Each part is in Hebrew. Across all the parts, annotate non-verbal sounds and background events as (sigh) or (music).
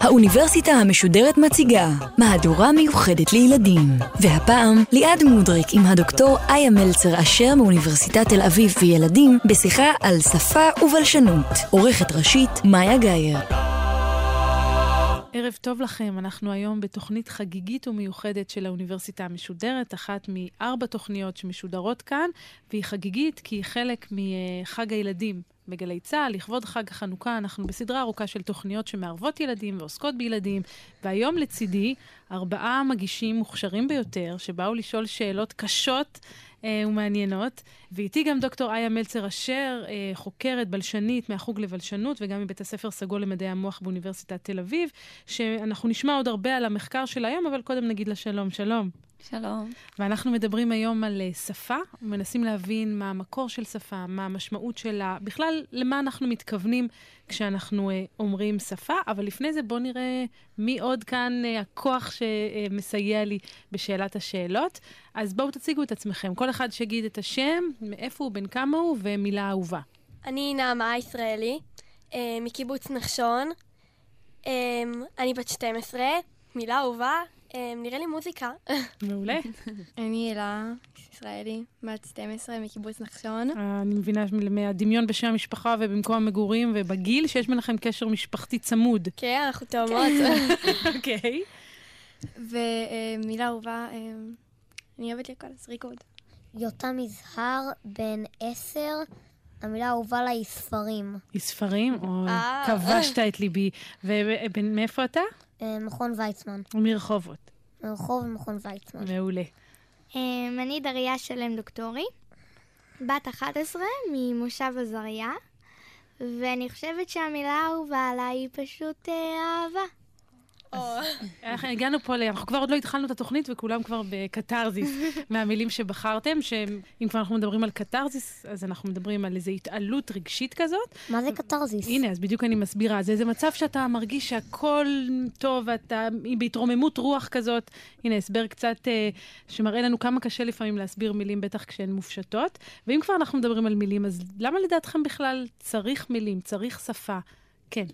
האוניברסיטה המשודרת מציגה מהדורה מיוחדת לילדים. והפעם ליעד מודריק עם הדוקטור איה מלצר אשר מאוניברסיטת תל אביב וילדים בשיחה על שפה ובלשנות. עורכת ראשית מאיה גאייר. ערב טוב לכם, אנחנו היום בתוכנית חגיגית ומיוחדת של האוניברסיטה המשודרת, אחת מארבע תוכניות שמשודרות כאן, והיא חגיגית כי היא חלק מחג הילדים בגלי צה"ל. לכבוד חג החנוכה אנחנו בסדרה ארוכה של תוכניות שמערבות ילדים ועוסקות בילדים, והיום לצידי ארבעה מגישים מוכשרים ביותר, שבאו לשאול שאלות קשות ומעניינות, ואיתי גם דוקטור איה מלצר אשר, אה, חוקרת בלשנית מהחוג לבלשנות וגם מבית הספר סגול למדעי המוח באוניברסיטת תל אביב, שאנחנו נשמע עוד הרבה על המחקר של היום, אבל קודם נגיד לה שלום. שלום. שלום. ואנחנו מדברים היום על uh, שפה, מנסים להבין מה המקור של שפה, מה המשמעות שלה, בכלל, למה אנחנו מתכוונים כשאנחנו uh, אומרים שפה, אבל לפני זה בואו נראה מי עוד כאן uh, הכוח שמסייע לי בשאלת השאלות. אז בואו תציגו את עצמכם, כל אחד שיגיד את השם, מאיפה הוא, בן כמה הוא, ומילה אהובה. אני נעמה ישראלי, מקיבוץ נחשון. אני בת 12, מילה אהובה, נראה לי מוזיקה. (laughs) מעולה. אני אלה ישראלי, בת 12 מקיבוץ נחשון. אני מבינה מהדמיון בשם המשפחה ובמקום המגורים ובגיל, שיש ביניכם קשר משפחתי צמוד. כן, אנחנו תאומות. (laughs) (laughs) אוקיי. ומילה אהובה, אמ, אני אוהבת לקרוא ריקוד. יותם יזהר, בן 10. המילה האהובה לה היא ספרים. היא ספרים? או אה. כבשת את ליבי. ומאיפה אתה? אה, מכון ויצמן. מרחובות. מרחוב מכון ויצמן. מעולה. אמ, אני דריה שלם דוקטורי, בת 11 ממושב עזריה, ואני חושבת שהמילה האהובה עליי היא פשוט אה, אהבה. הגענו פה, אנחנו כבר עוד לא התחלנו את התוכנית וכולם כבר בקתרזיס (laughs) מהמילים שבחרתם, שאם כבר אנחנו מדברים על קתרזיס, אז אנחנו מדברים על איזו התעלות רגשית כזאת. מה זה קתרזיס? הנה, אז בדיוק אני מסבירה. זה איזה מצב שאתה מרגיש שהכל טוב, ואתה בהתרוממות רוח כזאת. הנה, הסבר קצת אה, שמראה לנו כמה קשה לפעמים להסביר מילים, בטח כשהן מופשטות. ואם כבר אנחנו מדברים על מילים, אז למה לדעתכם בכלל צריך מילים, צריך שפה? כן.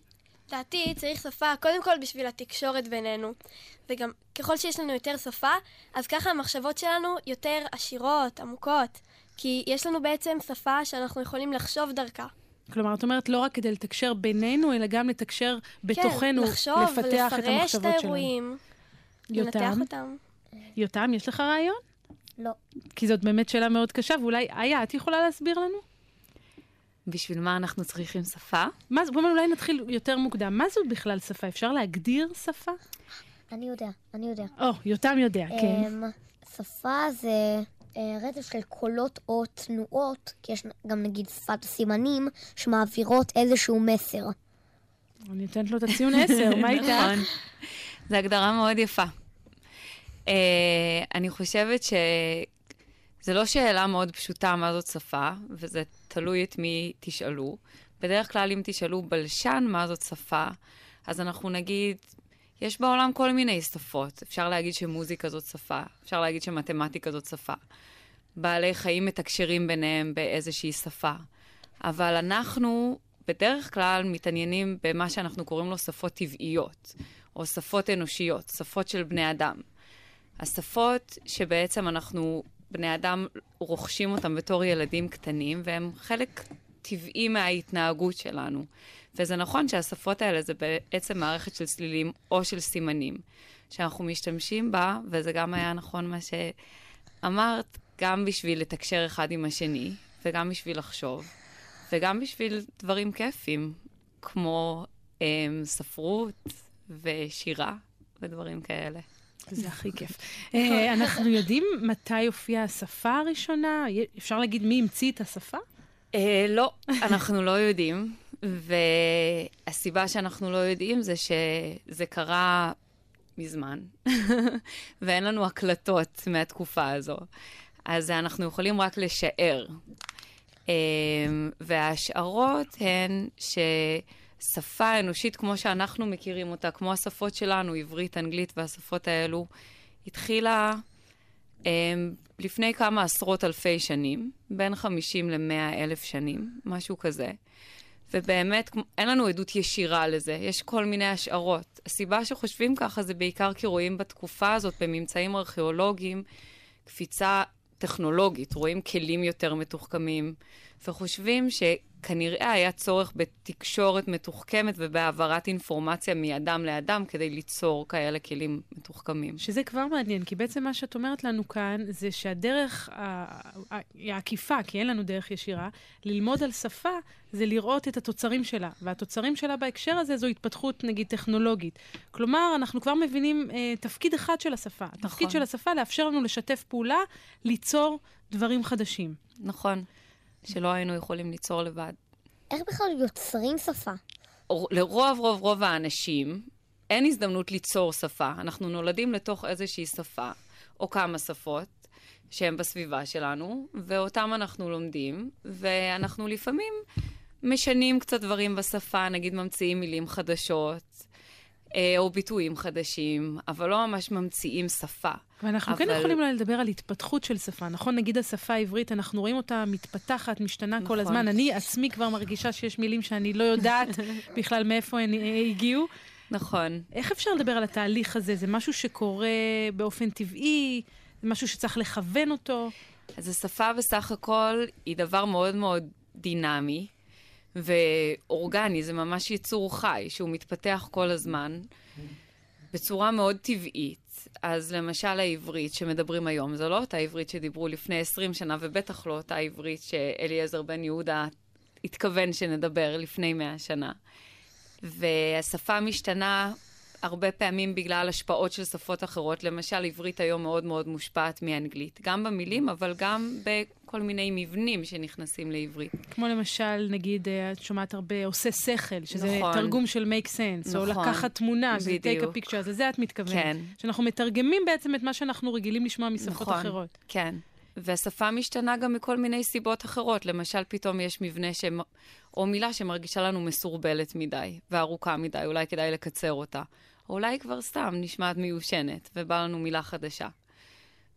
לדעתי צריך שפה קודם כל בשביל התקשורת בינינו. וגם ככל שיש לנו יותר שפה, אז ככה המחשבות שלנו יותר עשירות, עמוקות. כי יש לנו בעצם שפה שאנחנו יכולים לחשוב דרכה. כלומר, את אומרת לא רק כדי לתקשר בינינו, אלא גם לתקשר בתוכנו, כן, לחשוב לפתח את המחשבות שלנו. כן, לחשוב ולפרש את האירועים. לנתח אותם. יותם, יש לך רעיון? לא. כי זאת באמת שאלה מאוד קשה, ואולי, איה, את יכולה להסביר לנו? בשביל מה אנחנו צריכים שפה? מה, בואו אולי נתחיל יותר מוקדם. מה זאת בכלל שפה? אפשר להגדיר שפה? אני יודע, אני יודע. או, יותם יודע, כן. אמ, שפה זה אה, רצף של קולות או תנועות, כי יש גם נגיד שפת סימנים, שמעבירות איזשהו מסר. אני נותנת לו את הציון 10, מה (laughs) איתך? נכון. זו הגדרה מאוד יפה. Uh, אני חושבת ש... זו לא שאלה מאוד פשוטה מה זאת שפה, וזה תלוי את מי תשאלו. בדרך כלל, אם תשאלו בלשן מה זאת שפה, אז אנחנו נגיד, יש בעולם כל מיני שפות. אפשר להגיד שמוזיקה זאת שפה, אפשר להגיד שמתמטיקה זאת שפה. בעלי חיים מתקשרים ביניהם באיזושהי שפה. אבל אנחנו בדרך כלל מתעניינים במה שאנחנו קוראים לו שפות טבעיות, או שפות אנושיות, שפות של בני אדם. השפות שבעצם אנחנו בני אדם רוכשים אותם בתור ילדים קטנים, והם חלק טבעי מההתנהגות שלנו. וזה נכון שהשפות האלה זה בעצם מערכת של צלילים או של סימנים, שאנחנו משתמשים בה, וזה גם היה נכון מה שאמרת, גם בשביל לתקשר אחד עם השני, וגם בשביל לחשוב, וגם בשביל דברים כיפים, כמו אה, ספרות ושירה ודברים כאלה. זה הכי כיף. (laughs) אה, אנחנו יודעים מתי הופיעה השפה הראשונה? אפשר להגיד מי המציא את השפה? אה, לא, אנחנו לא יודעים. והסיבה שאנחנו לא יודעים זה שזה קרה מזמן, (laughs) ואין לנו הקלטות מהתקופה הזו. אז אנחנו יכולים רק לשער. אה, וההשערות הן ש... שפה אנושית כמו שאנחנו מכירים אותה, כמו השפות שלנו, עברית, אנגלית והשפות האלו, התחילה אמ, לפני כמה עשרות אלפי שנים, בין 50 ל-100 אלף שנים, משהו כזה. ובאמת, אין לנו עדות ישירה לזה, יש כל מיני השערות. הסיבה שחושבים ככה זה בעיקר כי רואים בתקופה הזאת, בממצאים ארכיאולוגיים, קפיצה טכנולוגית, רואים כלים יותר מתוחכמים, וחושבים שכנראה היה צורך בתקשורת מתוחכמת ובהעברת אינפורמציה מאדם לאדם כדי ליצור כאלה כלים מתוחכמים. שזה כבר מעניין, כי בעצם מה שאת אומרת לנו כאן זה שהדרך העקיפה, כי אין לנו דרך ישירה, ללמוד על שפה זה לראות את התוצרים שלה. והתוצרים שלה בהקשר הזה זו התפתחות, נגיד, טכנולוגית. כלומר, אנחנו כבר מבינים אה, תפקיד אחד של השפה. נכון. התפקיד של השפה לאפשר לנו לשתף פעולה, ליצור דברים חדשים. נכון. שלא היינו יכולים ליצור לבד. איך בכלל יוצרים שפה? לרוב רוב רוב האנשים אין הזדמנות ליצור שפה. אנחנו נולדים לתוך איזושהי שפה, או כמה שפות, שהן בסביבה שלנו, ואותם אנחנו לומדים, ואנחנו לפעמים משנים קצת דברים בשפה, נגיד ממציאים מילים חדשות, אה, או ביטויים חדשים, אבל לא ממש ממציאים שפה. ואנחנו כן אבל... כן יכולים אולי לדבר על התפתחות של שפה, נכון? נגיד השפה העברית, אנחנו רואים אותה מתפתחת, משתנה נכון. כל הזמן. אני עצמי כבר מרגישה שיש מילים שאני לא יודעת (laughs) בכלל מאיפה הן אה, הגיעו. נכון. איך אפשר לדבר על התהליך הזה? זה משהו שקורה באופן טבעי? זה משהו שצריך לכוון אותו? אז השפה בסך הכל היא דבר מאוד מאוד דינמי. ואורגני, זה ממש יצור חי, שהוא מתפתח כל הזמן בצורה מאוד טבעית. אז למשל העברית שמדברים היום, זו לא אותה עברית שדיברו לפני 20 שנה, ובטח לא אותה עברית שאליעזר בן יהודה התכוון שנדבר לפני 100 שנה. והשפה משתנה הרבה פעמים בגלל השפעות של שפות אחרות. למשל, עברית היום מאוד מאוד מושפעת מאנגלית, גם במילים, אבל גם בכל מיני מבנים שנכנסים לעברית. כמו למשל, נגיד, אה, את שומעת הרבה עושה שכל, שזה נכון. תרגום של make sense, נכון. או לקחת תמונה, שזה take a picture, לזה את מתכוונת. כן. שאנחנו מתרגמים בעצם את מה שאנחנו רגילים לשמוע משפות נכון. אחרות. כן. והשפה משתנה גם מכל מיני סיבות אחרות. למשל, פתאום יש מבנה ש... או מילה שמרגישה לנו מסורבלת מדי וארוכה מדי, אולי כדאי לקצר אותה. או אולי כבר סתם נשמעת מיושנת, ובא לנו מילה חדשה.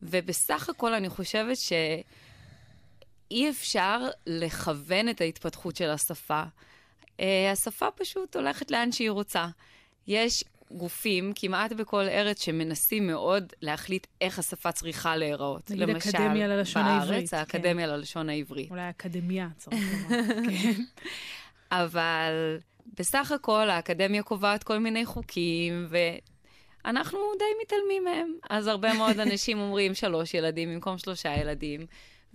ובסך הכל אני חושבת שאי אפשר לכוון את ההתפתחות של השפה. Uh, השפה פשוט הולכת לאן שהיא רוצה. יש גופים כמעט בכל ארץ שמנסים מאוד להחליט איך השפה צריכה להיראות. נגיד למשל, אקדמיה ללשון העברית. בארץ, האקדמיה כן. ללשון העברית. אולי אקדמיה, צריך (laughs) לומר. כן. אבל בסך הכל האקדמיה קובעת כל מיני חוקים, ואנחנו די מתעלמים מהם. אז הרבה מאוד אנשים אומרים שלוש ילדים במקום שלושה ילדים.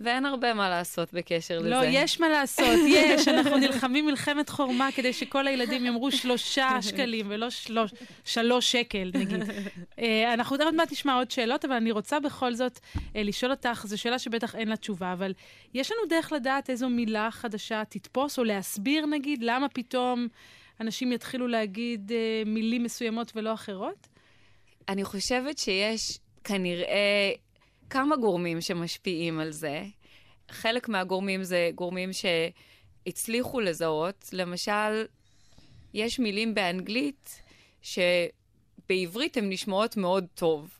ואין הרבה מה לעשות בקשר לא, לזה. לא, יש מה לעשות, (laughs) יש. אנחנו נלחמים מלחמת חורמה כדי שכל הילדים יאמרו שלושה (laughs) שקלים ולא שלוש, שלוש שקל, נגיד. uh, (laughs) אנחנו עוד מעט נשמע עוד שאלות, אבל אני רוצה בכל זאת uh, לשאול אותך, זו שאלה שבטח אין לה תשובה, אבל יש לנו דרך לדעת איזו מילה חדשה תתפוס, או להסביר, נגיד, למה פתאום אנשים יתחילו להגיד uh, מילים מסוימות ולא אחרות? אני חושבת שיש כנראה... כמה גורמים שמשפיעים על זה. חלק מהגורמים זה גורמים שהצליחו לזהות. למשל, יש מילים באנגלית שבעברית הן נשמעות מאוד טוב.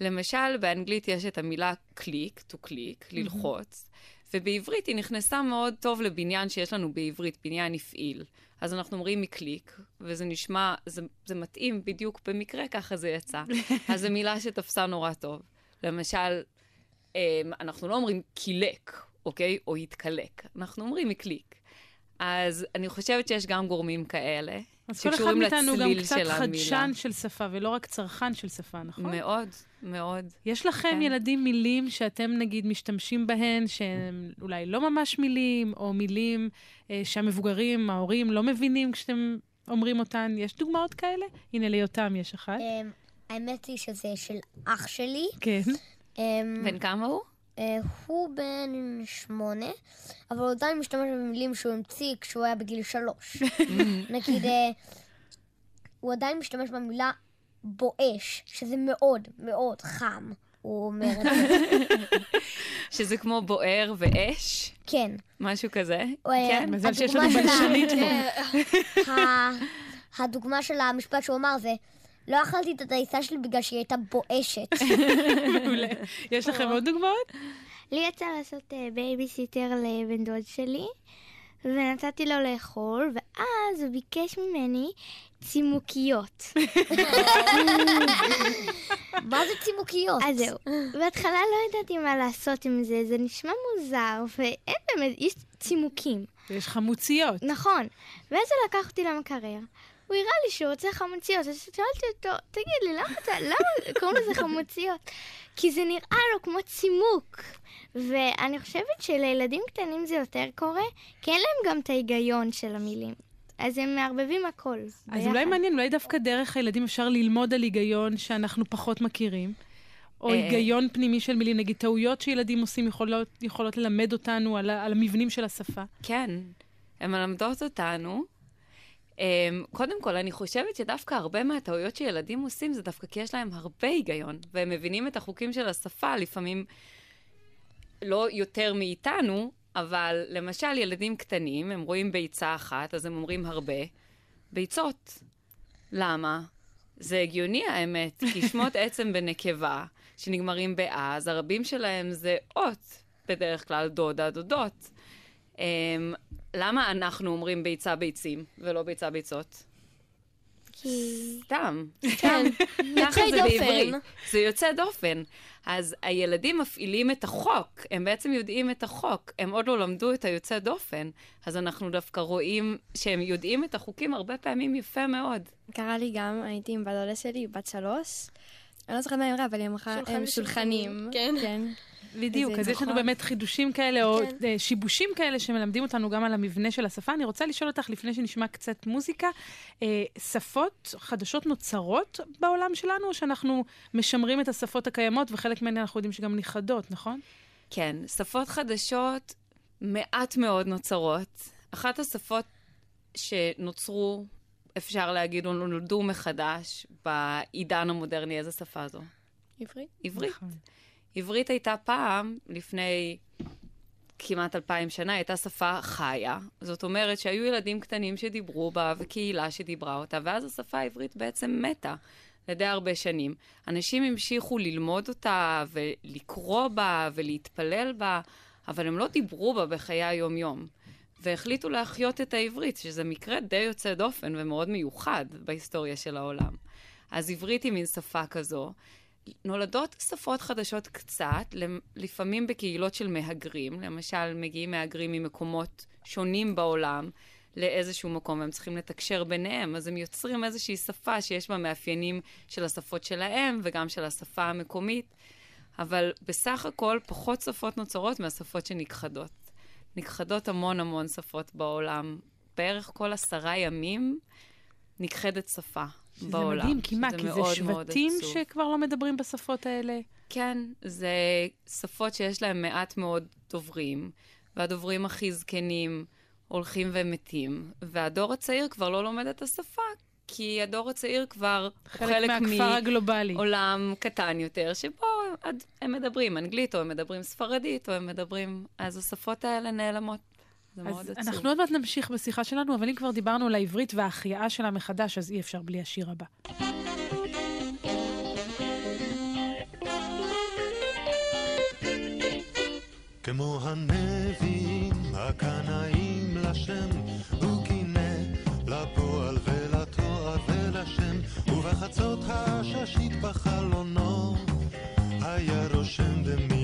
למשל, באנגלית יש את המילה קליק, to click, ללחוץ, mm-hmm. ובעברית היא נכנסה מאוד טוב לבניין שיש לנו בעברית, בניין הפעיל. אז אנחנו אומרים מקליק, וזה נשמע, זה, זה מתאים בדיוק במקרה, ככה זה יצא. (laughs) אז זו מילה שתפסה נורא טוב. למשל, אמ, אנחנו לא אומרים קילק, אוקיי? או התקלק. אנחנו אומרים מקליק. אז אני חושבת שיש גם גורמים כאלה, שקשורים לצליל של המילה. אז כל אחד מאיתנו גם קצת חדשן של שפה, ולא רק צרכן של שפה, נכון? מאוד, מאוד. יש לכם כן. ילדים מילים שאתם נגיד משתמשים בהן, שהן אולי לא ממש מילים, או מילים אה, שהמבוגרים, ההורים, לא מבינים כשאתם אומרים אותן? יש דוגמאות כאלה? הנה, ליותם יש אחת. אמ, האמת היא שזה של אח שלי. כן. אמ, בן כמה הוא? אה, הוא בן שמונה, אבל הוא עדיין משתמש במילים שהוא המציא כשהוא היה בגיל שלוש. (laughs) נגיד, אה, הוא עדיין משתמש במילה בואש, שזה מאוד מאוד חם. הוא אומר את (laughs) זה. שזה כמו בוער ואש? כן. משהו כזה? כן, מזל שיש לנו בלשנית פה. (laughs) הדוגמה של המשפט שהוא אמר זה, לא אכלתי את הדייסה שלי בגלל שהיא הייתה בואשת. (laughs) מעולה. (laughs) יש לכם עוד דוגמאות? לי יצא לעשות אה, בייביסיטר לבן דוד שלי, ונתתי לו לאכול, ואז הוא ביקש ממני צימוקיות. (laughs) מה זה צימוקיות? אז זהו. בהתחלה לא ידעתי מה לעשות עם זה, זה נשמע מוזר, ואין באמת, יש צימוקים. יש חמוציות. נכון. ואז הוא לקח אותי למקרר. הוא הראה לי שהוא רוצה חמוציות, אז שאלתי אותו, תגיד לי, למה, אתה, למה קוראים לזה חמוציות? כי זה נראה לו כמו צימוק. ואני חושבת שלילדים קטנים זה יותר קורה, כי אין להם גם את ההיגיון של המילים. אז הם מערבבים הכל. אז ביחד. אולי מעניין, אולי דווקא דרך הילדים אפשר ללמוד על היגיון שאנחנו פחות מכירים. או אה. היגיון פנימי של מילים, נגיד טעויות שילדים עושים יכולות, יכולות ללמד אותנו על, על המבנים של השפה. כן, הן מלמדות אותנו. Um, קודם כל, אני חושבת שדווקא הרבה מהטעויות שילדים עושים זה דווקא כי יש להם הרבה היגיון, והם מבינים את החוקים של השפה, לפעמים לא יותר מאיתנו, אבל למשל ילדים קטנים, הם רואים ביצה אחת, אז הם אומרים הרבה, ביצות. למה? זה הגיוני האמת, כי (laughs) שמות עצם בנקבה, שנגמרים באה, אז הרבים שלהם זה אות, בדרך כלל דודה, דודות. Um, למה אנחנו אומרים ביצה ביצים ולא ביצה ביצות? כי... סתם. כן, (laughs) זה דופן. זה יוצא דופן. אז הילדים מפעילים את החוק, הם בעצם יודעים את החוק, הם עוד לא למדו את היוצא דופן, אז אנחנו דווקא רואים שהם יודעים את החוקים הרבה פעמים יפה מאוד. קרה לי גם, הייתי עם בת שלי, בת שלוש. אני לא זוכרת מה היא אמרה, אבל היא אמרה, הם. שולחנים. כן. כן. בדיוק, אז יש לנו נכון. באמת חידושים כאלה, או כן. אה, שיבושים כאלה שמלמדים אותנו גם על המבנה של השפה. אני רוצה לשאול אותך, לפני שנשמע קצת מוזיקה, אה, שפות חדשות נוצרות בעולם שלנו, או שאנחנו משמרים את השפות הקיימות, וחלק מהן אנחנו יודעים שגם נכחדות, נכון? כן, שפות חדשות מעט מאוד נוצרות. אחת השפות שנוצרו, אפשר להגיד, או נולדו מחדש בעידן המודרני, איזה שפה זו? עברית? עברית. נכון. עברית הייתה פעם, לפני כמעט אלפיים שנה, הייתה שפה חיה. זאת אומרת שהיו ילדים קטנים שדיברו בה וקהילה שדיברה אותה, ואז השפה העברית בעצם מתה לדי הרבה שנים. אנשים המשיכו ללמוד אותה ולקרוא בה ולהתפלל בה, אבל הם לא דיברו בה בחיי היום-יום. והחליטו להחיות את העברית, שזה מקרה די יוצא דופן ומאוד מיוחד בהיסטוריה של העולם. אז עברית היא מין שפה כזו. נולדות שפות חדשות קצת, לפעמים בקהילות של מהגרים. למשל, מגיעים מהגרים ממקומות שונים בעולם לאיזשהו מקום, והם צריכים לתקשר ביניהם, אז הם יוצרים איזושהי שפה שיש בה מאפיינים של השפות שלהם וגם של השפה המקומית. אבל בסך הכל פחות שפות נוצרות מהשפות שנכחדות. נכחדות המון המון שפות בעולם. בערך כל עשרה ימים נכחדת שפה שזה בעולם. מדהים, כי מה, שזה כי זה מאוד מאוד שבטים. שכבר לא מדברים בשפות האלה? כן, זה שפות שיש להם מעט מאוד דוברים, והדוברים הכי זקנים הולכים ומתים, והדור הצעיר כבר לא לומד את השפה, כי הדור הצעיר כבר הוא חלק מהכפר הגלובלי. מעולם קטן יותר, שבו הם מדברים אנגלית, או הם מדברים ספרדית, או הם מדברים... אז השפות האלה נעלמות. זה מאוד אז עצוב. אנחנו עוד מעט נמשיך בשיחה שלנו, אבל אם כבר דיברנו על העברית וההחייאה שלה מחדש, אז אי אפשר בלי השיר הבא. כמו הנביאים הקנאים לשם, ובחצות הששית בחלונו, היה רושם במילונות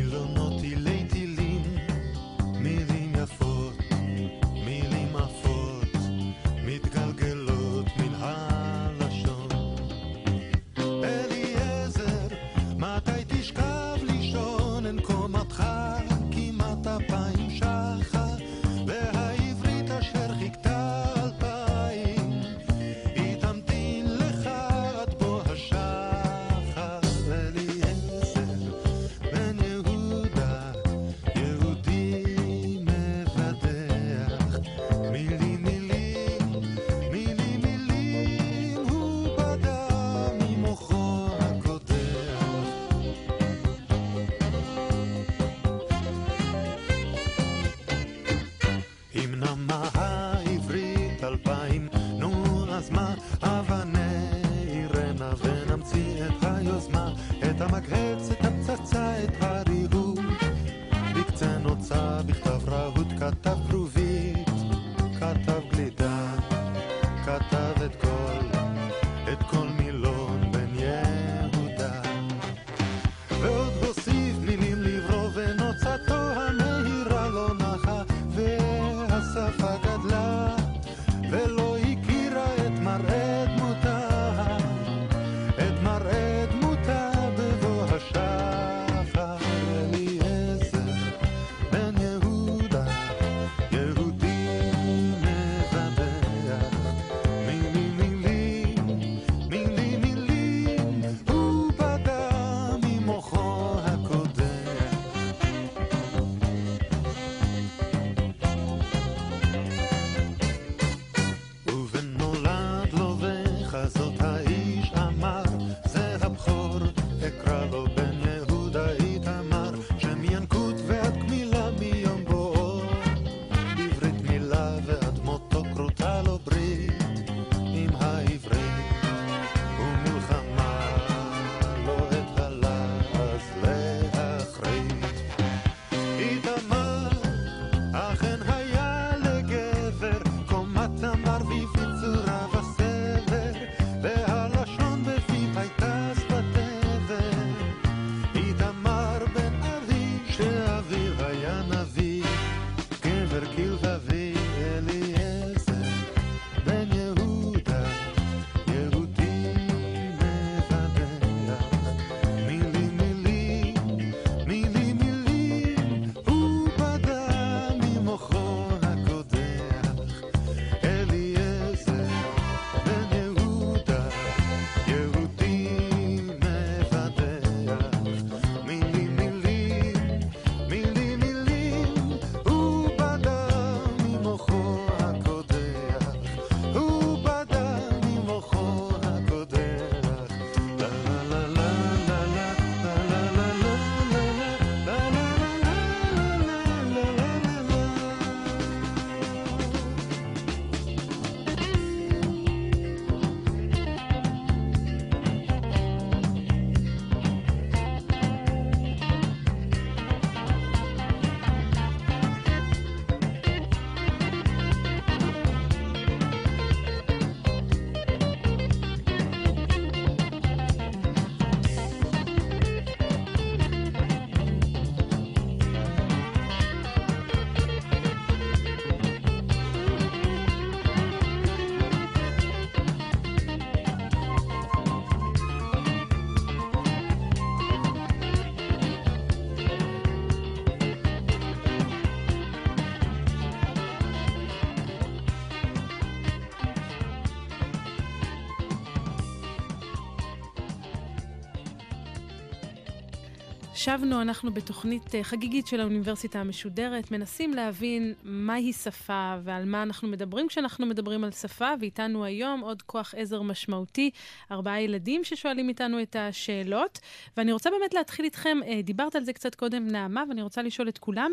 שבנו, אנחנו בתוכנית אה, חגיגית של האוניברסיטה המשודרת, מנסים להבין מהי שפה ועל מה אנחנו מדברים כשאנחנו מדברים על שפה, ואיתנו היום עוד כוח עזר משמעותי, ארבעה ילדים ששואלים איתנו את השאלות. ואני רוצה באמת להתחיל איתכם, אה, דיברת על זה קצת קודם, נעמה, ואני רוצה לשאול את כולם,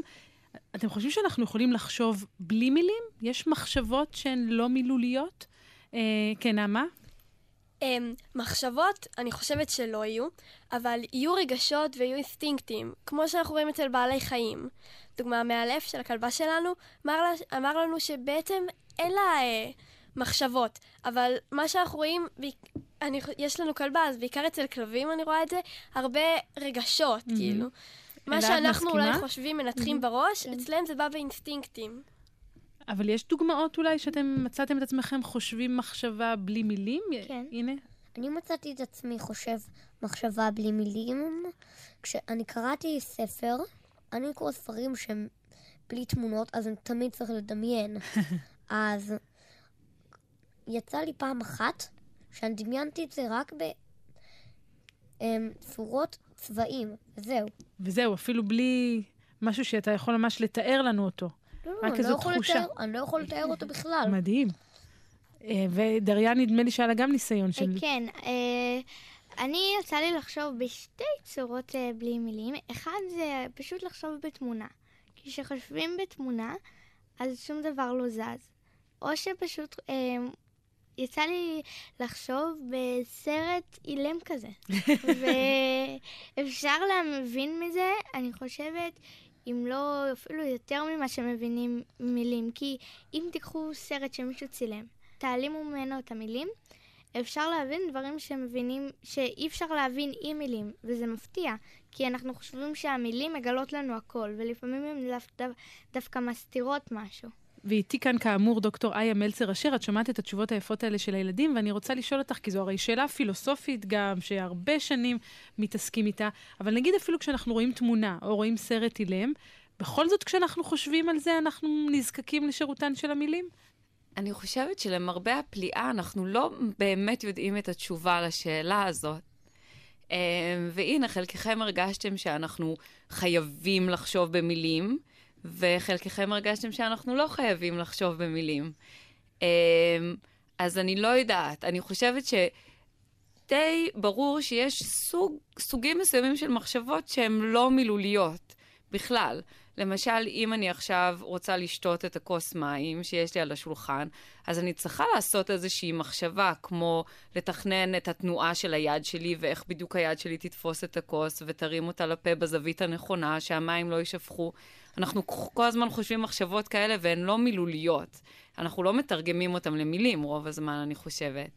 אתם חושבים שאנחנו יכולים לחשוב בלי מילים? יש מחשבות שהן לא מילוליות? אה, כן, נעמה? אמ, מחשבות, אני חושבת שלא יהיו, אבל יהיו רגשות ויהיו אינסטינקטים, כמו שאנחנו רואים אצל בעלי חיים. דוגמה, המאלף של הכלבה שלנו אמר, לה, אמר לנו שבעצם אין לה אה, מחשבות, אבל מה שאנחנו רואים, אני, יש לנו כלבה, אז בעיקר אצל כלבים אני רואה את זה, הרבה רגשות, mm-hmm. כאילו. מה שאנחנו מסכימה? אולי חושבים, מנתחים mm-hmm. בראש, כן. אצלם זה בא באינסטינקטים. אבל יש דוגמאות אולי שאתם מצאתם את עצמכם חושבים מחשבה בלי מילים? כן. הנה. אני מצאתי את עצמי חושב מחשבה בלי מילים. כשאני קראתי ספר, אני קורא ספרים שהם בלי תמונות, אז אני תמיד צריך לדמיין. (laughs) אז יצא לי פעם אחת שאני דמיינתי את זה רק בצורות צבעים, וזהו. וזהו, אפילו בלי משהו שאתה יכול ממש לתאר לנו אותו. לא, רק לא, איזו לא תחושה. לתאר, אני לא יכול לתאר אותו בכלל. מדהים. אה, ודריה, נדמה לי שהיה לה גם ניסיון של... אה, כן. אה, אני יצא לי לחשוב בשתי צורות בלי מילים. אחד זה פשוט לחשוב בתמונה. כי כשחושבים בתמונה, אז שום דבר לא זז. או שפשוט יצא לי לחשוב בסרט אילם כזה. (laughs) ואפשר להבין מזה, אני חושבת, אם לא אפילו יותר ממה שמבינים מילים. כי אם תיקחו סרט שמישהו צילם, תעלימו ממנו את המילים, אפשר להבין דברים שמבינים, שאי אפשר להבין עם מילים, וזה מפתיע, כי אנחנו חושבים שהמילים מגלות לנו הכל, ולפעמים הן דו, דווקא מסתירות משהו. ואיתי כאן כאמור דוקטור איה מלצר אשר, את שומעת את התשובות היפות האלה של הילדים, ואני רוצה לשאול אותך, כי זו הרי שאלה פילוסופית גם, שהרבה שנים מתעסקים איתה, אבל נגיד אפילו כשאנחנו רואים תמונה או רואים סרט אילם, בכל זאת כשאנחנו חושבים על זה, אנחנו נזקקים לשירותן של המילים? אני חושבת שלמרבה הפליאה, אנחנו לא באמת יודעים את התשובה לשאלה הזאת. אמ, והנה, חלקכם הרגשתם שאנחנו חייבים לחשוב במילים, וחלקכם הרגשתם שאנחנו לא חייבים לחשוב במילים. אמ, אז אני לא יודעת. אני חושבת שדי ברור שיש סוג, סוגים מסוימים של מחשבות שהן לא מילוליות בכלל. למשל, אם אני עכשיו רוצה לשתות את הכוס מים שיש לי על השולחן, אז אני צריכה לעשות איזושהי מחשבה, כמו לתכנן את התנועה של היד שלי, ואיך בדיוק היד שלי תתפוס את הכוס ותרים אותה לפה בזווית הנכונה, שהמים לא יישפכו. אנחנו כל הזמן חושבים מחשבות כאלה והן לא מילוליות. אנחנו לא מתרגמים אותן למילים רוב הזמן, אני חושבת.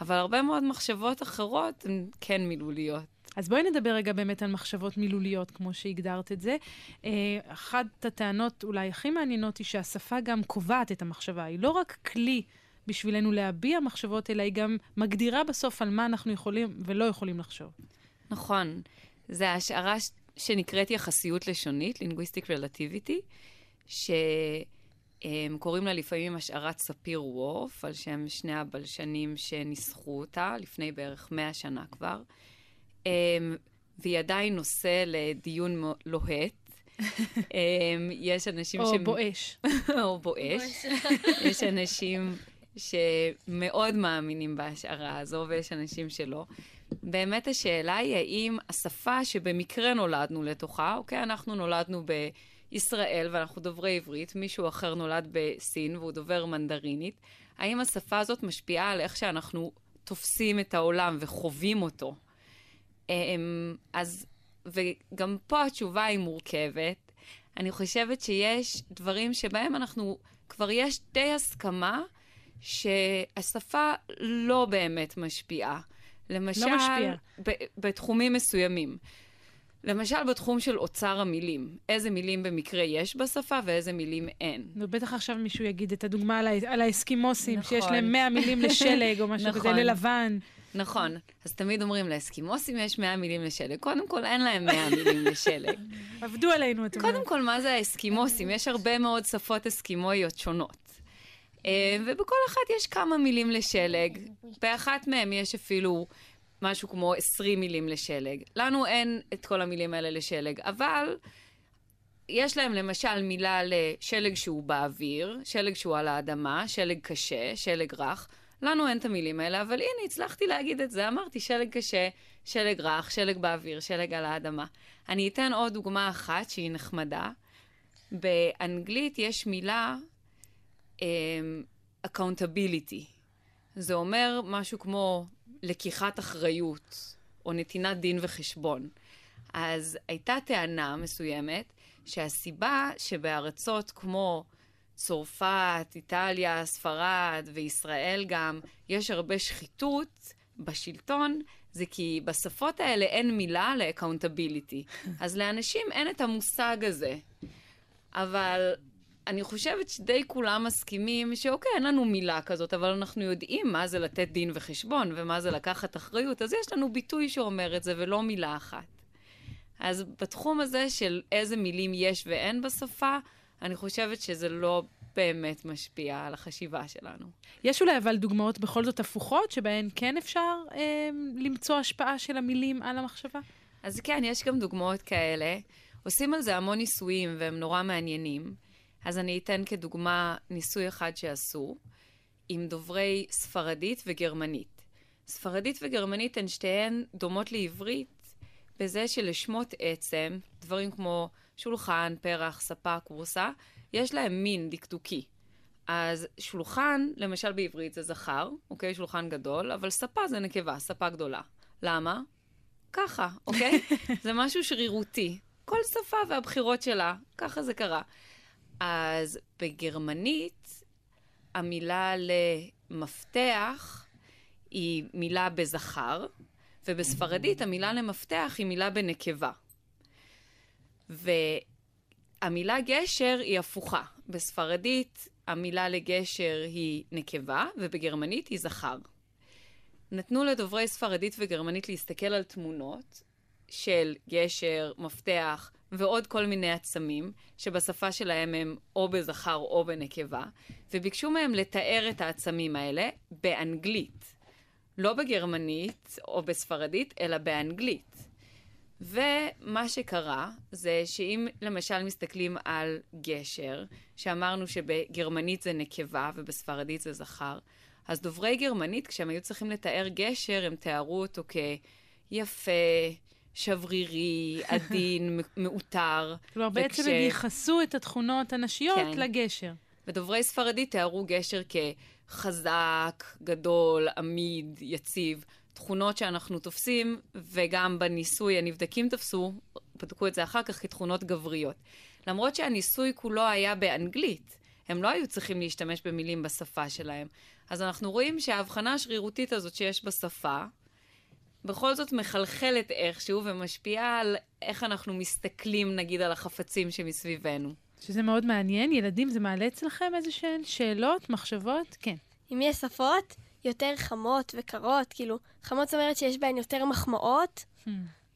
אבל הרבה מאוד מחשבות אחרות הן כן מילוליות. אז בואי נדבר רגע באמת על מחשבות מילוליות, כמו שהגדרת את זה. אה, אחת הטענות אולי הכי מעניינות היא שהשפה גם קובעת את המחשבה. היא לא רק כלי בשבילנו להביע מחשבות, אלא היא גם מגדירה בסוף על מה אנחנו יכולים ולא יכולים לחשוב. נכון. זה השערה שנקראת יחסיות לשונית, Linguistic Relativity, שהם קוראים לה לפעמים השערת ספיר וורף, על שם שני הבלשנים שניסחו אותה לפני בערך מאה שנה כבר. והיא עדיין נושא לדיון לוהט. (laughs) יש אנשים או ש... (laughs) או בואש. או בואש. (laughs) יש אנשים שמאוד מאמינים בהשערה הזו, ויש אנשים שלא. באמת השאלה היא האם השפה שבמקרה נולדנו לתוכה, אוקיי, אנחנו נולדנו בישראל ואנחנו דוברי עברית, מישהו אחר נולד בסין והוא דובר מנדרינית, האם השפה הזאת משפיעה על איך שאנחנו תופסים את העולם וחווים אותו? אמ, אז, וגם פה התשובה היא מורכבת. אני חושבת שיש דברים שבהם אנחנו, כבר יש די הסכמה שהשפה לא באמת משפיעה. למשל, לא משפיע. ב- בתחומים מסוימים. למשל, בתחום של אוצר המילים, איזה מילים במקרה יש בשפה ואיזה מילים אין. ובטח עכשיו מישהו יגיד את הדוגמה על, ה- על האסקימוסים, נכון. שיש להם 100 מילים לשלג או משהו נכון. כזה, ללבן. נכון. אז תמיד אומרים, לאסקימוסים יש 100 מילים לשלג. קודם כל, אין להם 100 מילים לשלג. (laughs) עבדו עלינו, אתם אומרים. קודם כל, מה זה האסקימוסים? יש הרבה מאוד שפות אסקימואיות שונות. אה, ובכל אחת יש כמה מילים לשלג. באחת מהן יש אפילו משהו כמו 20 מילים לשלג. לנו אין את כל המילים האלה לשלג, אבל יש להם למשל מילה לשלג שהוא באוויר, שלג שהוא על האדמה, שלג קשה, שלג רך. לנו אין את המילים האלה, אבל הנה, הצלחתי להגיד את זה. אמרתי שלג קשה, שלג רך, שלג באוויר, שלג על האדמה. אני אתן עוד דוגמה אחת שהיא נחמדה. באנגלית יש מילה um, accountability. זה אומר משהו כמו לקיחת אחריות, או נתינת דין וחשבון. אז הייתה טענה מסוימת שהסיבה שבארצות כמו צרפת, איטליה, ספרד וישראל גם, יש הרבה שחיתות בשלטון, זה כי בשפות האלה אין מילה ל-accountability. (laughs) אז לאנשים אין את המושג הזה. אבל אני חושבת שדי כולם מסכימים שאוקיי, אין לנו מילה כזאת, אבל אנחנו יודעים מה זה לתת דין וחשבון ומה זה לקחת אחריות, אז יש לנו ביטוי שאומר את זה ולא מילה אחת. אז בתחום הזה של איזה מילים יש ואין בשפה, אני חושבת שזה לא באמת משפיע על החשיבה שלנו. יש אולי אבל דוגמאות בכל זאת הפוכות, שבהן כן אפשר אה, למצוא השפעה של המילים על המחשבה? אז כן, יש גם דוגמאות כאלה. עושים על זה המון ניסויים והם נורא מעניינים. אז אני אתן כדוגמה ניסוי אחד שעשו עם דוברי ספרדית וגרמנית. ספרדית וגרמנית הן שתיהן דומות לעברית בזה שלשמות עצם, דברים כמו שולחן, פרח, ספה, כורסה, יש להם מין דקדוקי. אז שולחן, למשל בעברית זה זכר, אוקיי? שולחן גדול, אבל ספה זה נקבה, ספה גדולה. למה? ככה, אוקיי? (laughs) זה משהו שרירותי. כל שפה והבחירות שלה, ככה זה קרה. אז בגרמנית, המילה למפתח היא מילה בזכר, ובספרדית המילה למפתח היא מילה בנקבה. והמילה גשר היא הפוכה. בספרדית המילה לגשר היא נקבה, ובגרמנית היא זכר. נתנו לדוברי ספרדית וגרמנית להסתכל על תמונות של גשר, מפתח ועוד כל מיני עצמים, שבשפה שלהם הם או בזכר או בנקבה, וביקשו מהם לתאר את העצמים האלה באנגלית. לא בגרמנית או בספרדית, אלא באנגלית. ומה שקרה זה שאם למשל מסתכלים על גשר, שאמרנו שבגרמנית זה נקבה ובספרדית זה זכר, אז דוברי גרמנית, כשהם היו צריכים לתאר גשר, הם תיארו אותו כיפה, שברירי, (laughs) עדין, מעוטר. כלומר, וכש... בעצם הם ייחסו את התכונות הנשיות כן. לגשר. ודוברי ספרדית תיארו גשר כחזק, גדול, עמיד, יציב. תכונות שאנחנו תופסים, וגם בניסוי הנבדקים תפסו, בדקו את זה אחר כך כתכונות גבריות. למרות שהניסוי כולו היה באנגלית, הם לא היו צריכים להשתמש במילים בשפה שלהם. אז אנחנו רואים שההבחנה השרירותית הזאת שיש בשפה, בכל זאת מחלחלת איכשהו ומשפיעה על איך אנחנו מסתכלים, נגיד, על החפצים שמסביבנו. שזה מאוד מעניין. ילדים, זה מעלה אצלכם איזה שהן שאלות, מחשבות? כן. אם יש שפות יותר חמות וקרות, כאילו, חמות זאת אומרת שיש בהן יותר מחמאות, hmm.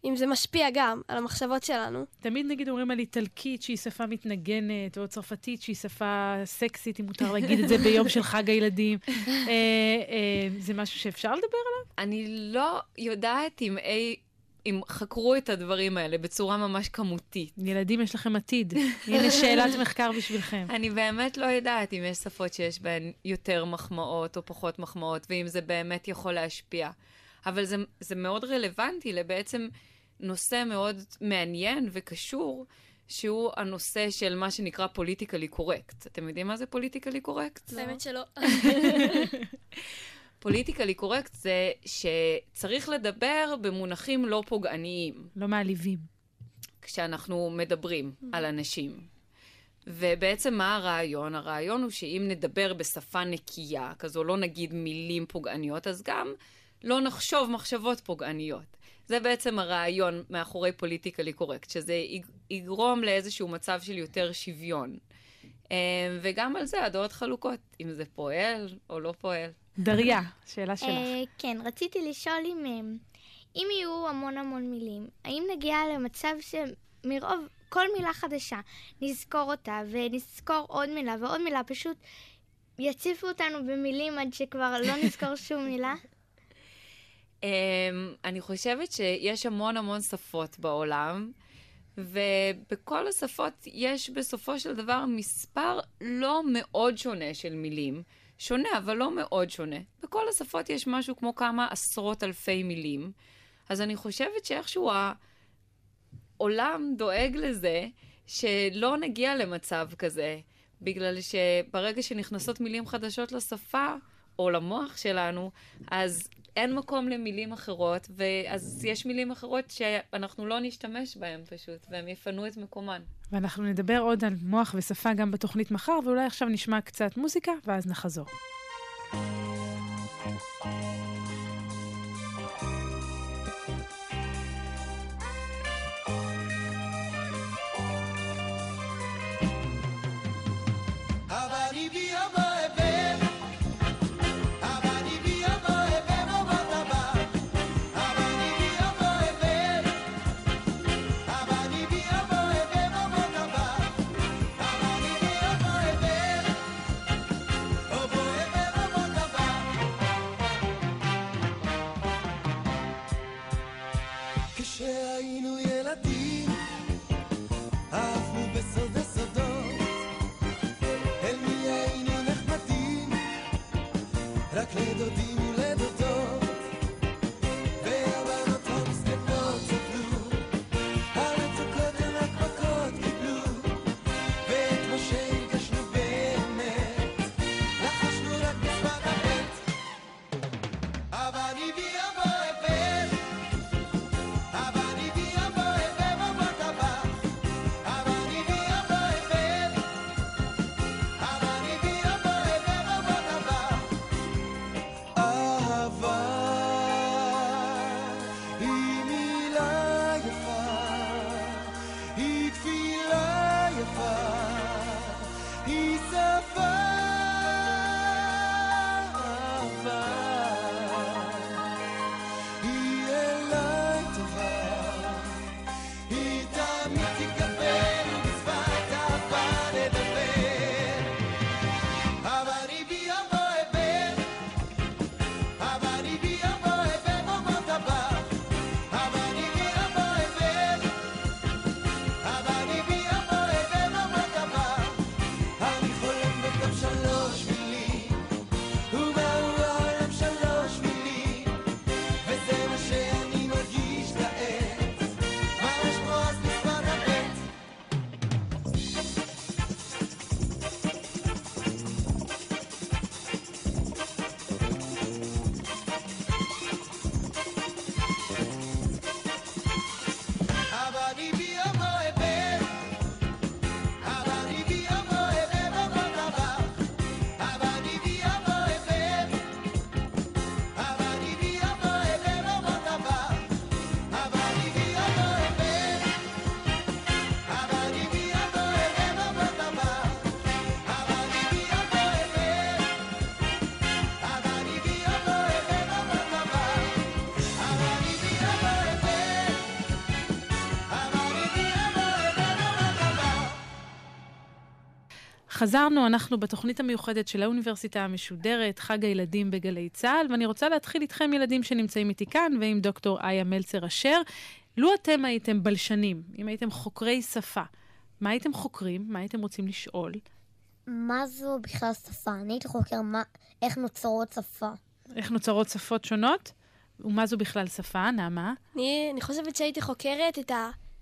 אם זה משפיע גם על המחשבות שלנו. תמיד נגיד אומרים על איטלקית שהיא שפה מתנגנת, או צרפתית שהיא שפה סקסית, אם מותר להגיד את זה ביום של חג הילדים. (laughs) אה, אה, זה משהו שאפשר לדבר עליו? אני לא יודעת אם אי... אם חקרו את הדברים האלה בצורה ממש כמותית. ילדים, יש לכם עתיד. הנה שאלת מחקר בשבילכם. אני באמת לא יודעת אם יש שפות שיש בהן יותר מחמאות או פחות מחמאות, ואם זה באמת יכול להשפיע. אבל זה, זה מאוד רלוונטי לבעצם נושא מאוד מעניין וקשור, שהוא הנושא של מה שנקרא פוליטיקלי קורקט. אתם יודעים מה זה פוליטיקלי קורקט? האמת שלא. (laughs) פוליטיקלי קורקט זה שצריך לדבר במונחים לא פוגעניים. לא מעליבים. כשאנחנו מדברים על אנשים. ובעצם מה הרעיון? הרעיון הוא שאם נדבר בשפה נקייה, כזו לא נגיד מילים פוגעניות, אז גם לא נחשוב מחשבות פוגעניות. זה בעצם הרעיון מאחורי פוליטיקלי קורקט, שזה יגרום לאיזשהו מצב של יותר שוויון. אה, וגם על זה הדעות חלוקות, אם זה פועל או לא פועל. דריה, שאלה שלך. אה, כן, רציתי לשאול אם, אה, אם יהיו המון המון מילים, האם נגיע למצב שמרוב כל מילה חדשה נזכור אותה ונזכור עוד מילה ועוד מילה, פשוט יציפו אותנו במילים עד שכבר לא נזכור שום מילה? (laughs) Um, אני חושבת שיש המון המון שפות בעולם, ובכל השפות יש בסופו של דבר מספר לא מאוד שונה של מילים. שונה, אבל לא מאוד שונה. בכל השפות יש משהו כמו כמה עשרות אלפי מילים. אז אני חושבת שאיכשהו העולם דואג לזה שלא נגיע למצב כזה, בגלל שברגע שנכנסות מילים חדשות לשפה, או למוח שלנו, אז אין מקום למילים אחרות, ואז יש מילים אחרות שאנחנו לא נשתמש בהן פשוט, והם יפנו את מקומן. ואנחנו נדבר עוד על מוח ושפה גם בתוכנית מחר, ואולי עכשיו נשמע קצת מוזיקה, ואז נחזור. כשהיינו חזרנו, אנחנו בתוכנית המיוחדת של האוניברסיטה המשודרת, חג הילדים בגלי צה"ל, ואני רוצה להתחיל איתכם, ילדים שנמצאים איתי כאן, ועם דוקטור איה מלצר אשר. לו אתם הייתם בלשנים, אם הייתם חוקרי שפה, מה הייתם חוקרים? מה הייתם רוצים לשאול? מה זו בכלל שפה? אני הייתי חוקר מה, איך נוצרות שפה. איך נוצרות שפות שונות? ומה זו בכלל שפה, נעמה? אני, אני חושבת שהייתי חוקרת את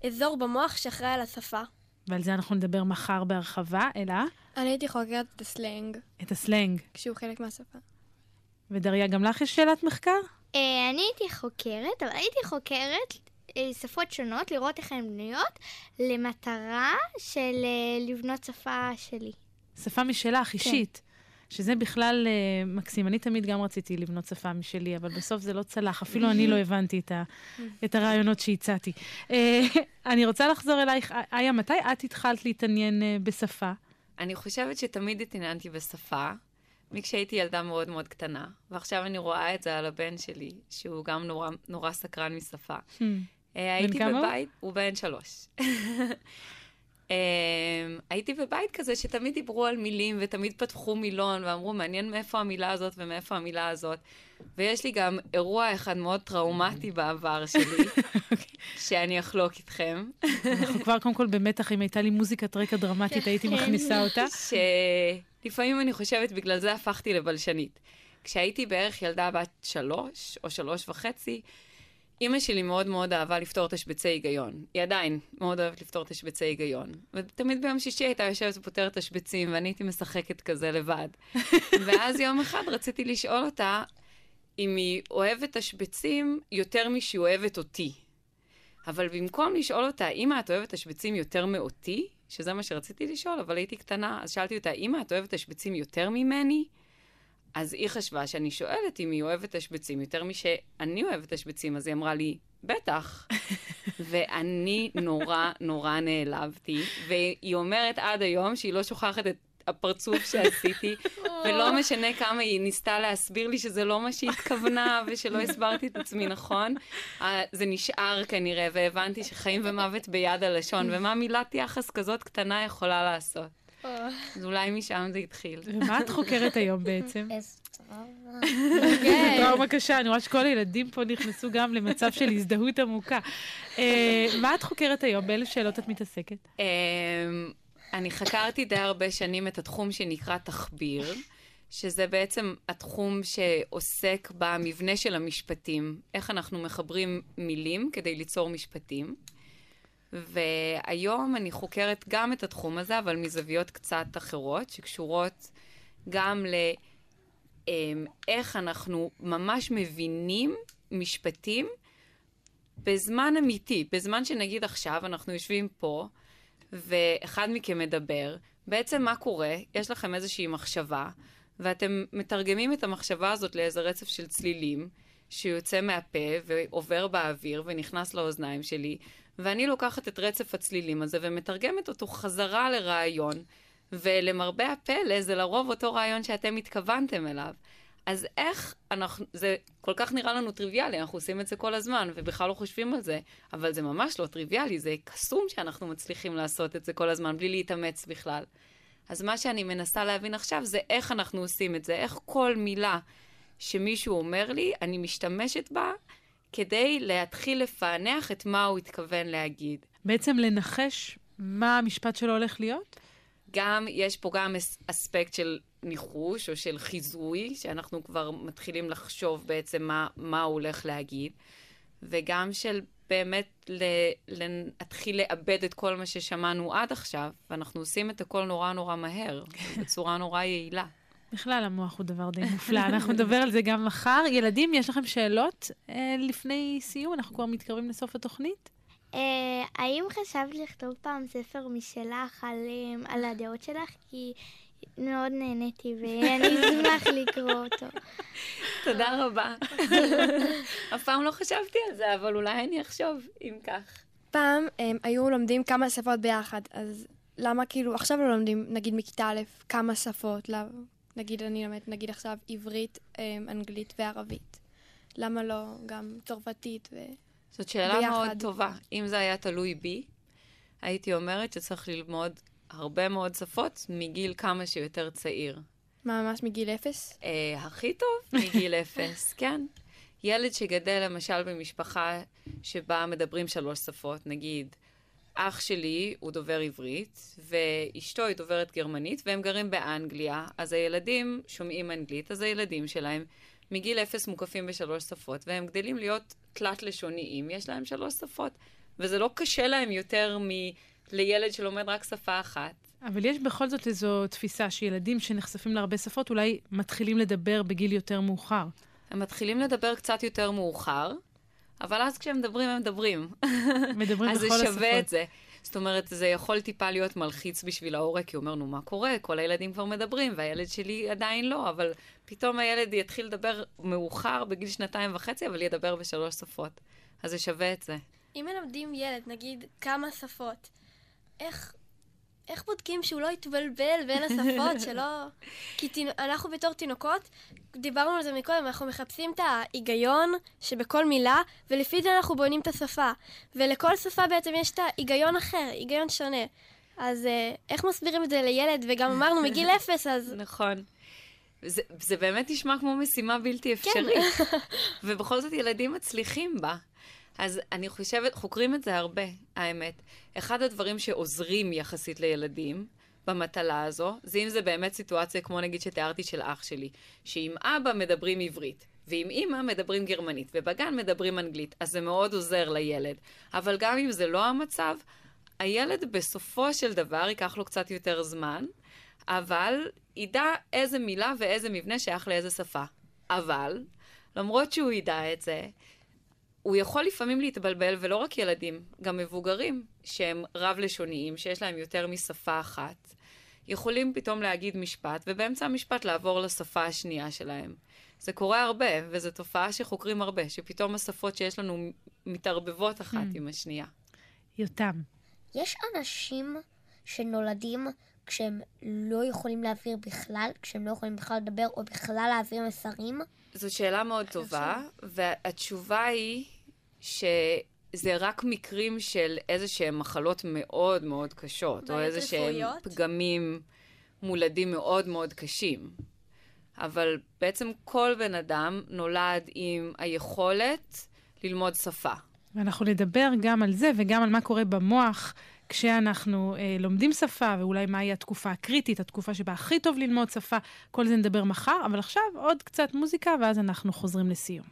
האזור במוח שאחראי על השפה. ועל זה אנחנו נדבר מחר בהרחבה, אלא אני הייתי חוקרת את הסלנג, את הסלנג. כשהוא חלק מהשפה. ודריה, גם לך יש שאלת מחקר? אה, אני הייתי חוקרת, אבל הייתי חוקרת אה, שפות שונות, לראות איך הן בנויות, למטרה של אה, לבנות שפה שלי. שפה משלך, אישית. שזה בכלל אה, מקסים. אני תמיד גם רציתי לבנות שפה משלי, אבל בסוף זה לא צלח. אפילו אני לא הבנתי את, ה, את הרעיונות שהצעתי. אה, (laughs) אני רוצה לחזור אלייך. איה, מתי את התחלת להתעניין אה, בשפה? אני חושבת שתמיד התעניינתי בשפה, מכשהייתי ילדה מאוד מאוד קטנה, ועכשיו אני רואה את זה על הבן שלי, שהוא גם נורא, נורא סקרן משפה. Hmm. אה, הייתי? בבית, הוא בן שלוש. (laughs) אמ, הייתי בבית כזה שתמיד דיברו על מילים ותמיד פתחו מילון ואמרו, מעניין מאיפה המילה הזאת ומאיפה המילה הזאת. ויש לי גם אירוע אחד מאוד טראומטי בעבר שלי, (laughs) שאני אחלוק איתכם. אנחנו כבר קודם כל במתח, אם הייתה לי מוזיקת רקע דרמטית, הייתי מכניסה אותה. שלפעמים אני חושבת, בגלל זה הפכתי לבלשנית. כשהייתי בערך ילדה בת שלוש או שלוש וחצי, אימא שלי מאוד מאוד אהבה לפתור תשבצי היגיון. היא עדיין מאוד אוהבת לפתור תשבצי היגיון. ותמיד ביום שישי הייתה יושבת ופותרת תשבצים, ואני הייתי משחקת כזה לבד. (laughs) ואז יום אחד רציתי לשאול אותה אם היא אוהבת תשבצים יותר משהיא אוהבת אותי. אבל במקום לשאול אותה, אמא, את אוהבת תשבצים יותר מאותי? שזה מה שרציתי לשאול, אבל הייתי קטנה, אז שאלתי אותה, אמא, את אוהבת תשבצים יותר ממני? אז היא חשבה שאני שואלת אם היא אוהבת תשבצים יותר משאני אוהבת תשבצים, אז היא אמרה לי, בטח. (laughs) ואני נורא נורא נעלבתי, והיא אומרת עד היום שהיא לא שוכחת את הפרצוף שעשיתי, (laughs) ולא משנה כמה היא ניסתה להסביר לי שזה לא מה שהיא התכוונה, ושלא הסברתי את עצמי נכון, אה, זה נשאר כנראה, והבנתי שחיים ומוות ביד הלשון, ומה מילת יחס כזאת קטנה יכולה לעשות. אז אולי משם זה התחיל. ומה את חוקרת היום בעצם? איזה טראומה. כן. טראומה קשה, אני רואה שכל הילדים פה נכנסו גם למצב של הזדהות עמוקה. אה, מה את חוקרת היום? באילו שאלות את מתעסקת? אמ, אני חקרתי די הרבה שנים את התחום שנקרא תחביר, שזה בעצם התחום שעוסק במבנה של המשפטים, איך אנחנו מחברים מילים כדי ליצור משפטים. והיום אני חוקרת גם את התחום הזה, אבל מזוויות קצת אחרות, שקשורות גם לאיך אנחנו ממש מבינים משפטים בזמן אמיתי, בזמן שנגיד עכשיו אנחנו יושבים פה, ואחד מכם מדבר, בעצם מה קורה? יש לכם איזושהי מחשבה, ואתם מתרגמים את המחשבה הזאת לאיזה רצף של צלילים, שיוצא מהפה ועובר באוויר ונכנס לאוזניים שלי, ואני לוקחת את רצף הצלילים הזה ומתרגמת אותו חזרה לרעיון, ולמרבה הפלא זה לרוב אותו רעיון שאתם התכוונתם אליו. אז איך אנחנו, זה כל כך נראה לנו טריוויאלי, אנחנו עושים את זה כל הזמן, ובכלל לא חושבים על זה, אבל זה ממש לא טריוויאלי, זה קסום שאנחנו מצליחים לעשות את זה כל הזמן, בלי להתאמץ בכלל. אז מה שאני מנסה להבין עכשיו זה איך אנחנו עושים את זה, איך כל מילה שמישהו אומר לי, אני משתמשת בה כדי להתחיל לפענח את מה הוא התכוון להגיד. בעצם לנחש מה המשפט שלו הולך להיות? גם, יש פה גם אס- אספקט של ניחוש או של חיזוי, שאנחנו כבר מתחילים לחשוב בעצם מה, מה הוא הולך להגיד, וגם של באמת להתחיל לאבד את כל מה ששמענו עד עכשיו, ואנחנו עושים את הכל נורא נורא מהר, (laughs) בצורה נורא יעילה. בכלל, המוח הוא דבר די מופלא, אנחנו נדבר על זה גם מחר. ילדים, יש לכם שאלות אה, לפני סיום? אנחנו כבר מתקרבים לסוף התוכנית. אה, האם חשבת לכתוב פעם ספר משלך על, אה, על הדעות שלך? כי מאוד נהניתי ואני (laughs) אשמח לקרוא אותו. תודה רבה. אף פעם לא חשבתי על זה, אבל אולי אני אחשוב, אם כך. פעם הם היו לומדים כמה שפות ביחד, אז למה כאילו עכשיו לא לומדים, נגיד מכיתה א', כמה שפות? לא, נגיד אני לומדת, נגיד עכשיו עברית, הם, אנגלית וערבית. למה לא גם צרפתית ו... זאת שאלה ביחד. מאוד טובה. אם זה היה תלוי בי, הייתי אומרת שצריך ללמוד הרבה מאוד שפות מגיל כמה שיותר צעיר. מה, ממש מגיל אפס? אה, הכי טוב מגיל (laughs) אפס, כן. ילד שגדל למשל במשפחה שבה מדברים שלוש שפות, נגיד, אח שלי הוא דובר עברית, ואשתו היא דוברת גרמנית, והם גרים באנגליה, אז הילדים שומעים אנגלית, אז הילדים שלהם מגיל אפס מוקפים בשלוש שפות, והם גדלים להיות תלת-לשוניים, יש להם שלוש שפות, וזה לא קשה להם יותר מלילד שלומד רק שפה אחת. אבל יש בכל זאת איזו תפיסה שילדים שנחשפים להרבה שפות אולי מתחילים לדבר בגיל יותר מאוחר. הם מתחילים לדבר קצת יותר מאוחר, אבל אז כשהם מדברים, הם מדברים. מדברים (laughs) אז זה בכל שווה השפות. את זה. זאת אומרת, זה יכול טיפה להיות מלחיץ בשביל ההורה, כי הוא אומר, נו, מה קורה? כל הילדים כבר מדברים, והילד שלי עדיין לא, אבל פתאום הילד יתחיל לדבר מאוחר, בגיל שנתיים וחצי, אבל ידבר בשלוש שפות. אז זה שווה את זה. אם מלמדים ילד, נגיד, כמה שפות, איך, איך בודקים שהוא לא יתבלבל בין השפות, שלא... כי תינ... אנחנו בתור תינוקות, דיברנו על זה מקודם, אנחנו מחפשים את ההיגיון שבכל מילה, ולפי זה אנחנו בונים את השפה. ולכל שפה בעצם יש את ההיגיון אחר, היגיון שונה. אז אה, איך מסבירים את זה לילד? וגם אמרנו מגיל (laughs) אפס, אז נכון. זה, זה באמת נשמע כמו משימה בלתי אפשרית. (laughs) ובכל זאת ילדים מצליחים בה. אז אני חושבת, חוקרים את זה הרבה, האמת. אחד הדברים שעוזרים יחסית לילדים במטלה הזו, זה אם זה באמת סיטואציה כמו נגיד שתיארתי של אח שלי, שעם אבא מדברים עברית, ועם אימא מדברים גרמנית, ובגן מדברים אנגלית, אז זה מאוד עוזר לילד. אבל גם אם זה לא המצב, הילד בסופו של דבר ייקח לו קצת יותר זמן, אבל ידע איזה מילה ואיזה מבנה שייך לאיזה שפה. אבל, למרות שהוא ידע את זה, הוא יכול לפעמים להתבלבל, ולא רק ילדים, גם מבוגרים שהם רב-לשוניים, שיש להם יותר משפה אחת, יכולים פתאום להגיד משפט, ובאמצע המשפט לעבור לשפה השנייה שלהם. זה קורה הרבה, וזו תופעה שחוקרים הרבה, שפתאום השפות שיש לנו מתערבבות אחת Hmm. עם השנייה. יותם. יש אנשים שנולדים כשהם לא יכולים להעביר בכלל, כשהם לא יכולים בכלל לדבר או בכלל להעביר מסרים. זו שאלה מאוד טובה, והתשובה היא שזה רק מקרים של איזה שהם מחלות מאוד מאוד קשות, או איזה שהם? פגמים מולדים מאוד מאוד קשים. אבל בעצם כל בן אדם נולד עם היכולת ללמוד שפה. ואנחנו נדבר גם על זה וגם על מה קורה במוח כשאנחנו אה, לומדים שפה, ואולי מהי התקופה הקריטית, התקופה שבה הכי טוב ללמוד שפה. כל זה נדבר מחר, אבל עכשיו עוד קצת מוזיקה, ואז אנחנו חוזרים לסיום.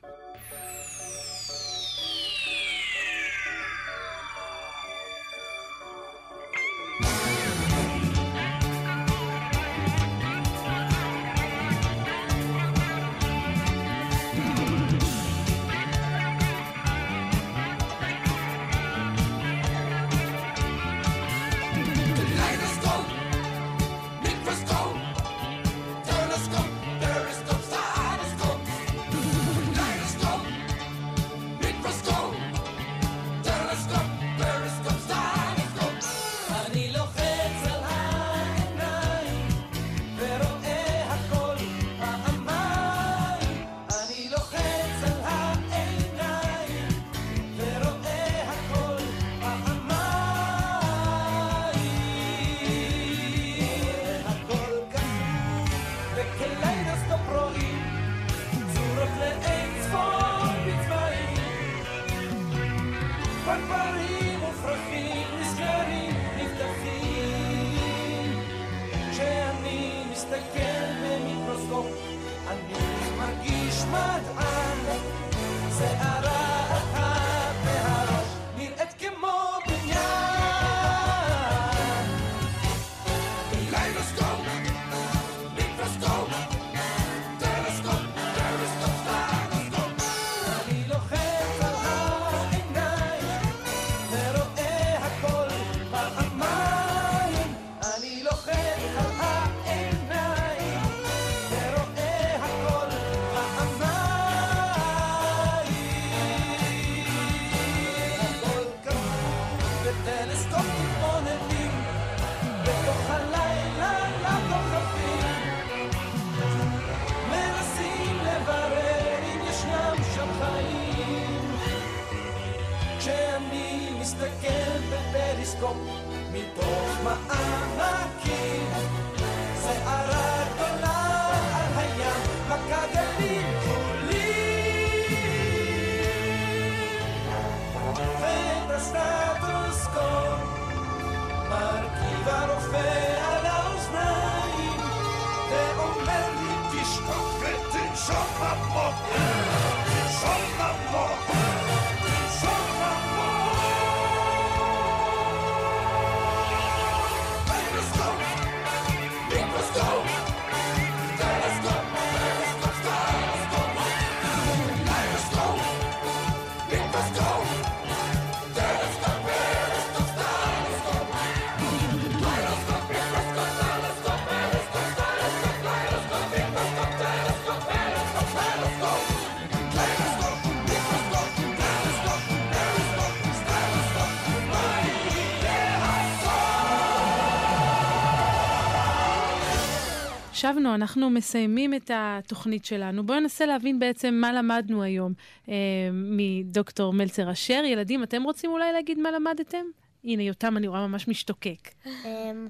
שבנו, אנחנו מסיימים את התוכנית שלנו. בואו ננסה להבין בעצם מה למדנו היום אה, מדוקטור מלצר אשר. ילדים, אתם רוצים אולי להגיד מה למדתם? הנה, יותם, אני רואה ממש משתוקק. אמ,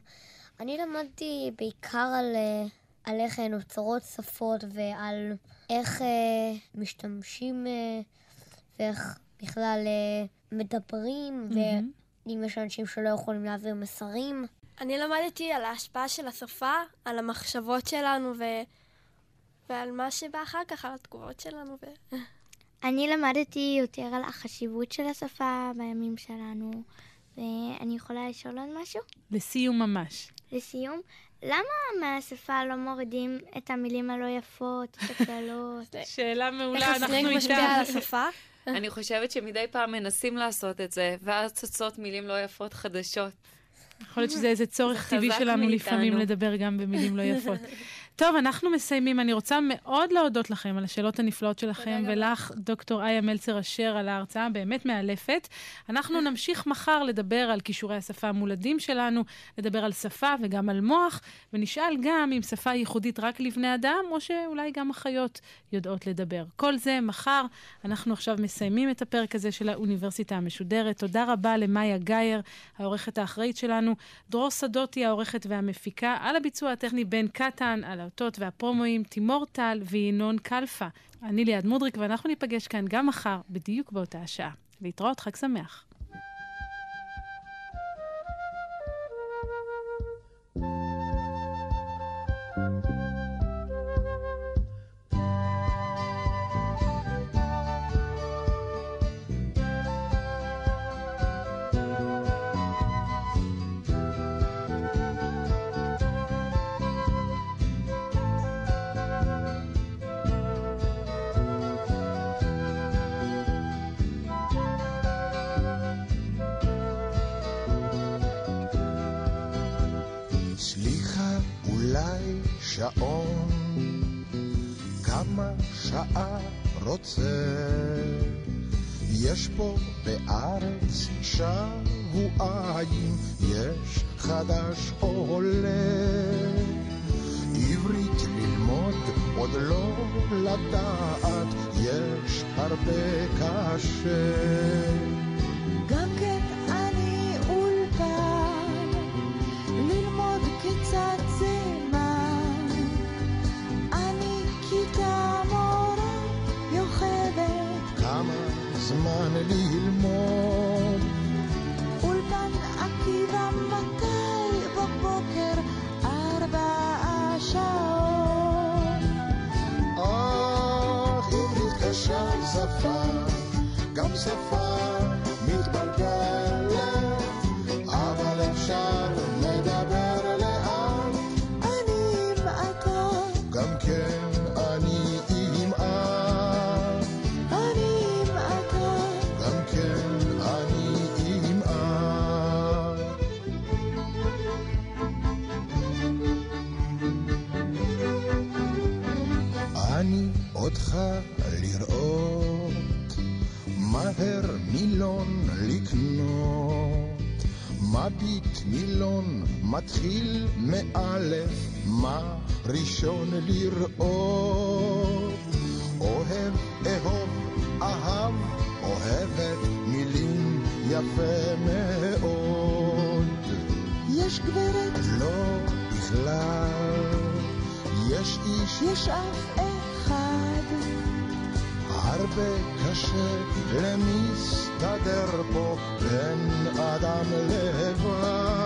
אני למדתי בעיקר על, אה, על איך אה, נוצרות שפות ועל איך אה, משתמשים אה, ואיך בכלל אה, מדברים, ואם יש אנשים שלא יכולים להעביר מסרים. אני למדתי על ההשפעה של השפה, על המחשבות שלנו ו... ועל מה שבא אחר כך, על התגובות שלנו. ו... (laughs) אני למדתי יותר על החשיבות של השפה בימים שלנו, ואני יכולה לשאול עוד משהו? לסיום ממש. לסיום, למה מהשפה לא מורידים את המילים הלא יפות, את הקללות? (laughs) שאלה מעולה, איך אנחנו הסלנג משפיע על. השפה? (laughs) אני חושבת שמדי פעם מנסים לעשות את זה, ואז צצות מילים לא יפות חדשות. יכול להיות שזה איזה צורך טבעי שלנו מאיתנו. לפעמים לדבר גם במילים לא יפות. (laughs) טוב, אנחנו מסיימים. אני רוצה מאוד להודות לכם על השאלות הנפלאות שלכם, ולך, דוקטור איה מלצר אשר, על ההרצאה הבאמת מאלפת. אנחנו (laughs) נמשיך מחר לדבר על כישורי השפה המולדים שלנו, לדבר על שפה וגם על מוח, ונשאל גם אם שפה ייחודית רק לבני אדם, או שאולי גם החיות יודעות לדבר. כל זה מחר. אנחנו עכשיו מסיימים את הפרק הזה של האוניברסיטה המשודרת. תודה רבה למאיה גאייר, העורכת האחראית שלנו, דרור סדותי, העורכת והמפיקה, על הביצוע הטכני בן קטן, על האותות והפרומואים, תימור טל וינון קלפה. אני ליעד מודריק, ואנחנו ניפגש כאן גם מחר, בדיוק באותה השעה. להתראות, חג שמח. שעון, כמה שעה רוצה? יש פה בארץ שבועיים, יש חדש עולה. עברית ללמוד, עוד לא לדעת, יש הרבה קשה. מתחיל מאלף, מה ראשון לראות? אוהב, אהוב, אהב, אוהבת מילים יפה מאוד. יש גברת, לא בכלל, יש איש יש אף אחד, הרבה קשה למסתדר פה בין אדם לבד.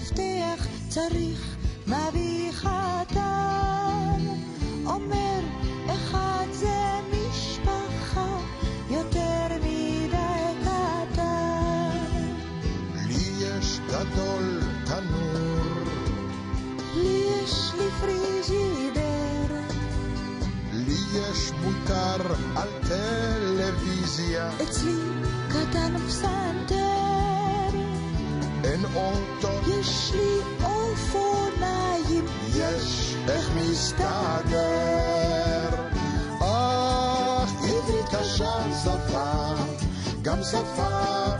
מפתח צריך מביא חתן. אומר אחד זה משפחה יותר מדי קטן. לי יש גדול תנור. לי יש לי פריג'ידר. לי יש מותר על טלוויזיה. אצלי קטן פסנתר. אין אוטו יש לי אופניים. יש איך מסתדר. אך עברית קשה שפה, גם שפה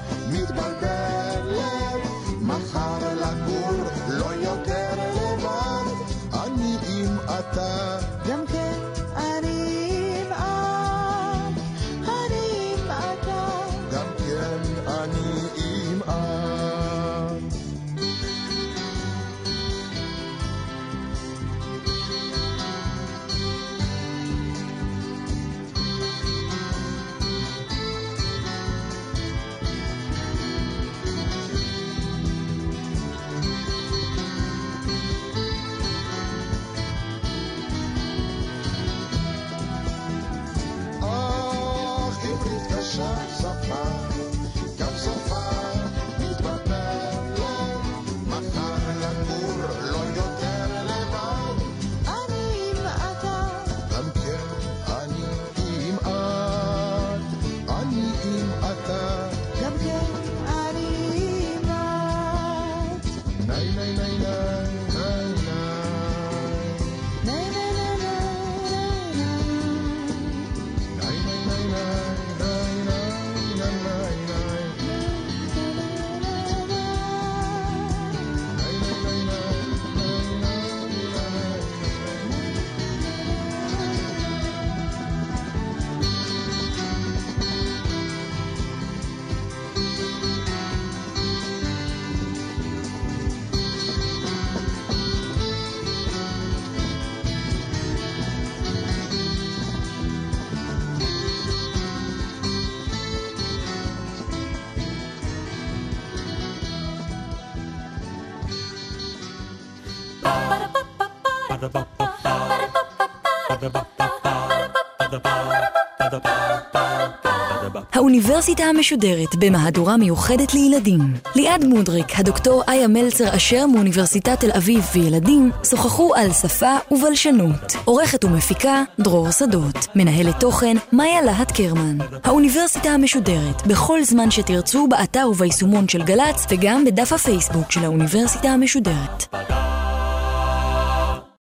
האוניברסיטה המשודרת במהדורה מיוחדת לילדים. ליעד מודריק, הדוקטור איה מלצר אשר מאוניברסיטת תל אביב וילדים, שוחחו על שפה ובלשנות. עורכת ומפיקה, דרור שדות. מנהלת תוכן, מאיה להט קרמן. האוניברסיטה המשודרת, בכל זמן שתרצו, באתר וביישומון של גל"צ, וגם בדף הפייסבוק של האוניברסיטה המשודרת.